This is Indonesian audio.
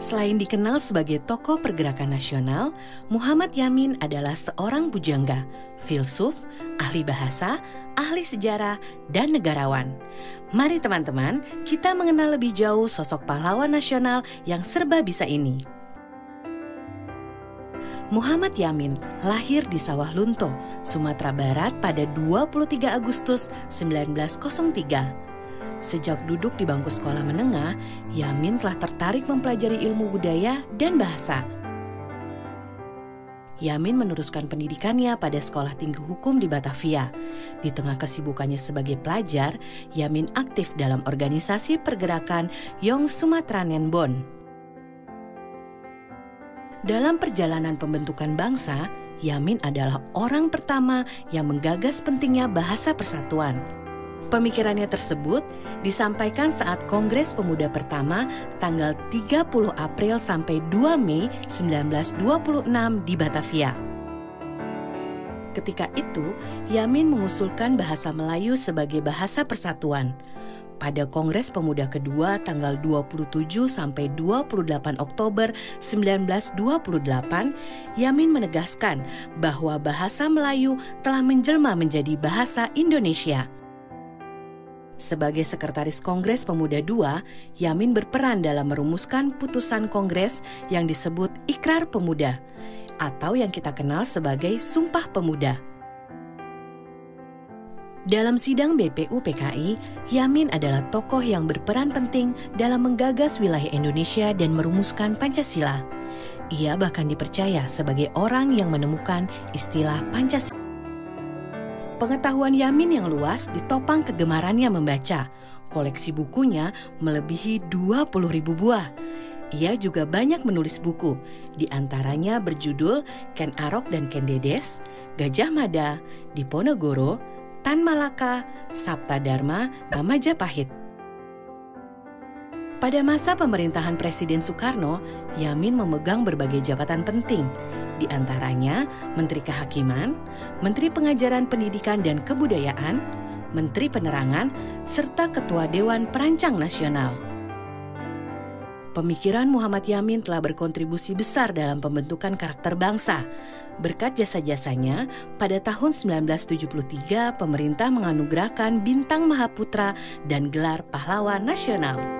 Selain dikenal sebagai tokoh pergerakan nasional, Muhammad Yamin adalah seorang bujangga, filsuf, ahli bahasa, ahli sejarah, dan negarawan. Mari teman-teman, kita mengenal lebih jauh sosok pahlawan nasional yang serba bisa ini. Muhammad Yamin lahir di Sawah Lunto, Sumatera Barat pada 23 Agustus 1903. Sejak duduk di bangku sekolah menengah, Yamin telah tertarik mempelajari ilmu budaya dan bahasa. Yamin meneruskan pendidikannya pada Sekolah Tinggi Hukum di Batavia. Di tengah kesibukannya sebagai pelajar, Yamin aktif dalam organisasi pergerakan Yong Sumatranen Bon. Dalam perjalanan pembentukan bangsa, Yamin adalah orang pertama yang menggagas pentingnya bahasa persatuan. Pemikirannya tersebut disampaikan saat Kongres Pemuda pertama tanggal 30 April sampai 2 Mei 1926 di Batavia. Ketika itu, Yamin mengusulkan bahasa Melayu sebagai bahasa persatuan. Pada Kongres Pemuda kedua tanggal 27 sampai 28 Oktober 1928, Yamin menegaskan bahwa bahasa Melayu telah menjelma menjadi bahasa Indonesia. Sebagai Sekretaris Kongres Pemuda II, Yamin berperan dalam merumuskan putusan Kongres yang disebut Ikrar Pemuda atau yang kita kenal sebagai Sumpah Pemuda. Dalam sidang BPU PKI, Yamin adalah tokoh yang berperan penting dalam menggagas wilayah Indonesia dan merumuskan Pancasila. Ia bahkan dipercaya sebagai orang yang menemukan istilah Pancasila. Pengetahuan Yamin yang luas ditopang kegemarannya membaca. Koleksi bukunya melebihi 20 ribu buah. Ia juga banyak menulis buku, di antaranya berjudul Ken Arok dan Ken Dedes, Gajah Mada, Diponegoro, Tan Malaka, Sabta Dharma, dan Majapahit. Pada masa pemerintahan Presiden Soekarno, Yamin memegang berbagai jabatan penting, di antaranya Menteri Kehakiman, Menteri Pengajaran Pendidikan dan Kebudayaan, Menteri Penerangan, serta Ketua Dewan Perancang Nasional. Pemikiran Muhammad Yamin telah berkontribusi besar dalam pembentukan karakter bangsa. Berkat jasa-jasanya, pada tahun 1973 pemerintah menganugerahkan Bintang Mahaputra dan gelar Pahlawan Nasional.